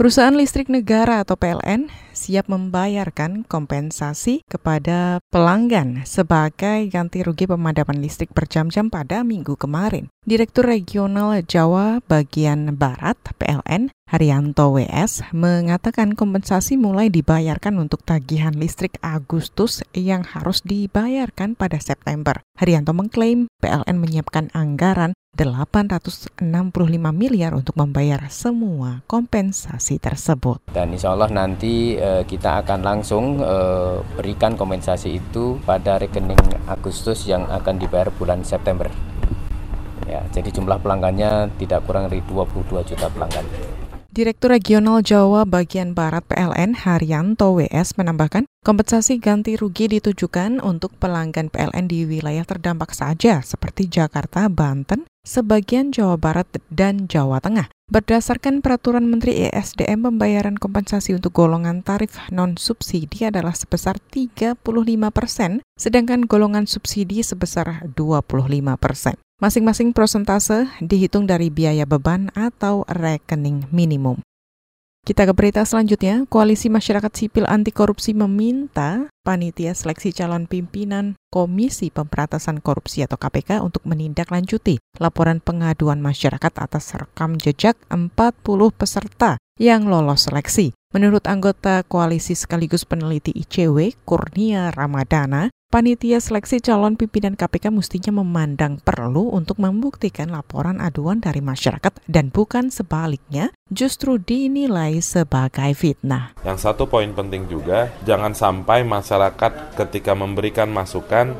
Perusahaan listrik negara atau PLN siap membayarkan kompensasi kepada pelanggan sebagai ganti rugi pemadaman listrik berjam-jam pada minggu kemarin. Direktur Regional Jawa bagian Barat PLN Haryanto WS mengatakan kompensasi mulai dibayarkan untuk tagihan listrik Agustus yang harus dibayarkan pada September. Haryanto mengklaim PLN menyiapkan anggaran 865 miliar untuk membayar semua kompensasi tersebut. Dan insya Allah nanti e, kita akan langsung e, berikan kompensasi itu pada rekening Agustus yang akan dibayar bulan September. Ya, jadi jumlah pelanggannya tidak kurang dari 22 juta pelanggan. Direktur Regional Jawa bagian Barat PLN Haryanto WS menambahkan, kompensasi ganti rugi ditujukan untuk pelanggan PLN di wilayah terdampak saja seperti Jakarta, Banten, sebagian Jawa Barat, dan Jawa Tengah. Berdasarkan peraturan Menteri ESDM, pembayaran kompensasi untuk golongan tarif non-subsidi adalah sebesar 35 persen, sedangkan golongan subsidi sebesar 25 persen. Masing-masing prosentase dihitung dari biaya beban atau rekening minimum. Kita ke berita selanjutnya, Koalisi Masyarakat Sipil Anti Korupsi meminta panitia seleksi calon pimpinan Komisi Pemberantasan Korupsi atau KPK untuk menindaklanjuti laporan pengaduan masyarakat atas rekam jejak 40 peserta yang lolos seleksi. Menurut anggota koalisi sekaligus peneliti ICW, Kurnia Ramadana, Panitia seleksi calon pimpinan KPK mestinya memandang perlu untuk membuktikan laporan aduan dari masyarakat dan bukan sebaliknya justru dinilai sebagai fitnah. Yang satu poin penting juga, jangan sampai masyarakat ketika memberikan masukan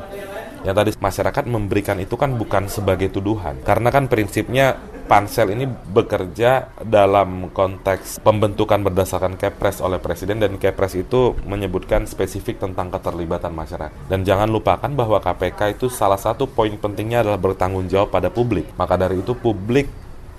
yang tadi masyarakat memberikan itu kan bukan sebagai tuduhan. Karena kan prinsipnya pansel ini bekerja dalam konteks pembentukan berdasarkan kepres oleh presiden dan kepres itu menyebutkan spesifik tentang keterlibatan masyarakat. Dan jangan lupakan bahwa KPK itu salah satu poin pentingnya adalah bertanggung jawab pada publik. Maka dari itu publik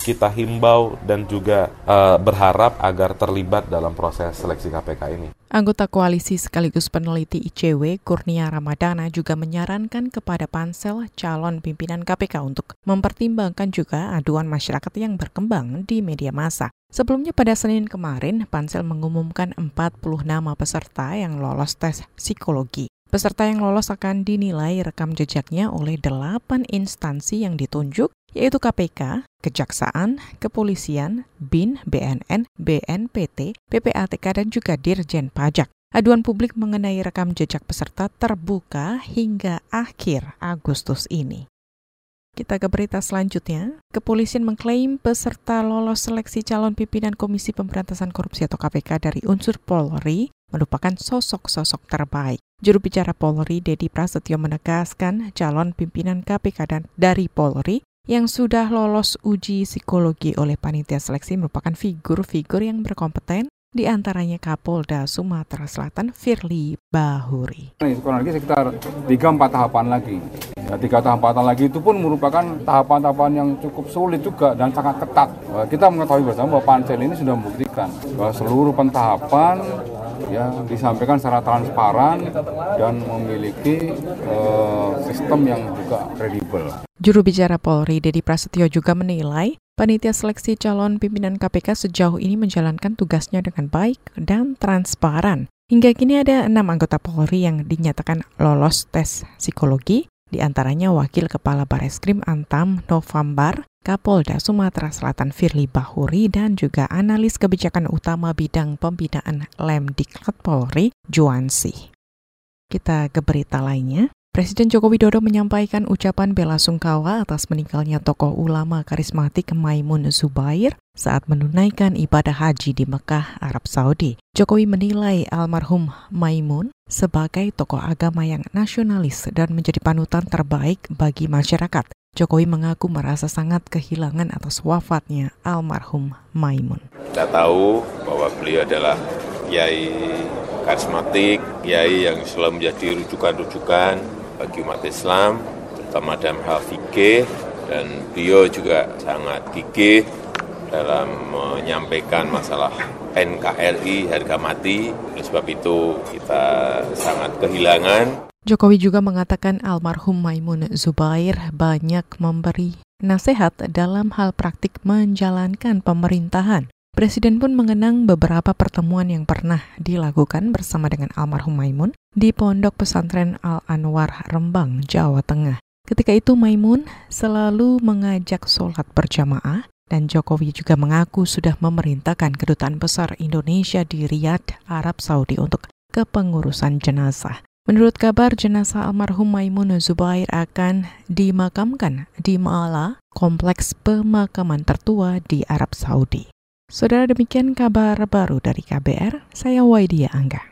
kita himbau dan juga uh, berharap agar terlibat dalam proses seleksi KPK ini. Anggota koalisi sekaligus peneliti ICW, Kurnia Ramadana juga menyarankan kepada pansel calon pimpinan KPK untuk mempertimbangkan juga aduan masyarakat yang berkembang di media massa. Sebelumnya pada Senin kemarin, pansel mengumumkan 40 nama peserta yang lolos tes psikologi. Peserta yang lolos akan dinilai rekam jejaknya oleh delapan instansi yang ditunjuk, yaitu KPK, Kejaksaan, Kepolisian, BIN, BNN, BNPT, PPATK, dan juga Dirjen Pajak. Aduan publik mengenai rekam jejak peserta terbuka hingga akhir Agustus ini. Kita ke berita selanjutnya. Kepolisian mengklaim peserta lolos seleksi calon pimpinan Komisi Pemberantasan Korupsi atau KPK dari unsur Polri merupakan sosok-sosok terbaik. Juru bicara Polri, Dedi Prasetyo menegaskan calon pimpinan KPK dan dari Polri yang sudah lolos uji psikologi oleh panitia seleksi merupakan figur-figur yang berkompeten di antaranya Kapolda Sumatera Selatan Firly Bahuri. Kurang lagi sekitar 3-4 tahapan lagi. Ya, tiga tahapan lagi itu pun merupakan tahapan-tahapan yang cukup sulit juga dan sangat ketat. Kita mengetahui bersama bahwa pansel ini sudah membuktikan bahwa seluruh pentahapan ya disampaikan secara transparan dan memiliki uh, sistem yang juga kredibel. Juru bicara Polri Dedi Prasetyo juga menilai panitia seleksi calon pimpinan KPK sejauh ini menjalankan tugasnya dengan baik dan transparan. Hingga kini ada enam anggota Polri yang dinyatakan lolos tes psikologi, di antaranya Wakil Kepala Bareskrim Antam November Kapolda Sumatera Selatan Firly Bahuri dan juga analis kebijakan utama bidang pembinaan Lemdiklat Polri Juansi. Kita ke berita lainnya. Presiden Joko Widodo menyampaikan ucapan bela sungkawa atas meninggalnya tokoh ulama karismatik Maimun Zubair saat menunaikan ibadah haji di Mekah, Arab Saudi. Jokowi menilai almarhum Maimun sebagai tokoh agama yang nasionalis dan menjadi panutan terbaik bagi masyarakat. Jokowi mengaku merasa sangat kehilangan atas wafatnya almarhum Maimun. Kita tahu bahwa beliau adalah kiai karismatik, kiai yang selalu menjadi rujukan-rujukan bagi umat Islam, terutama dalam hal fikih, dan beliau juga sangat gigih dalam menyampaikan masalah NKRI harga mati. Sebab itu kita sangat kehilangan Jokowi juga mengatakan almarhum Maimun Zubair banyak memberi nasihat dalam hal praktik menjalankan pemerintahan. Presiden pun mengenang beberapa pertemuan yang pernah dilakukan bersama dengan almarhum Maimun di Pondok Pesantren Al-Anwar, Rembang, Jawa Tengah. Ketika itu Maimun selalu mengajak sholat berjamaah dan Jokowi juga mengaku sudah memerintahkan kedutaan besar Indonesia di Riyadh, Arab Saudi untuk kepengurusan jenazah. Menurut kabar, jenazah almarhum Maimun Zubair akan dimakamkan di Ma'ala, kompleks pemakaman tertua di Arab Saudi. Saudara demikian kabar baru dari KBR, saya Waidia Angga.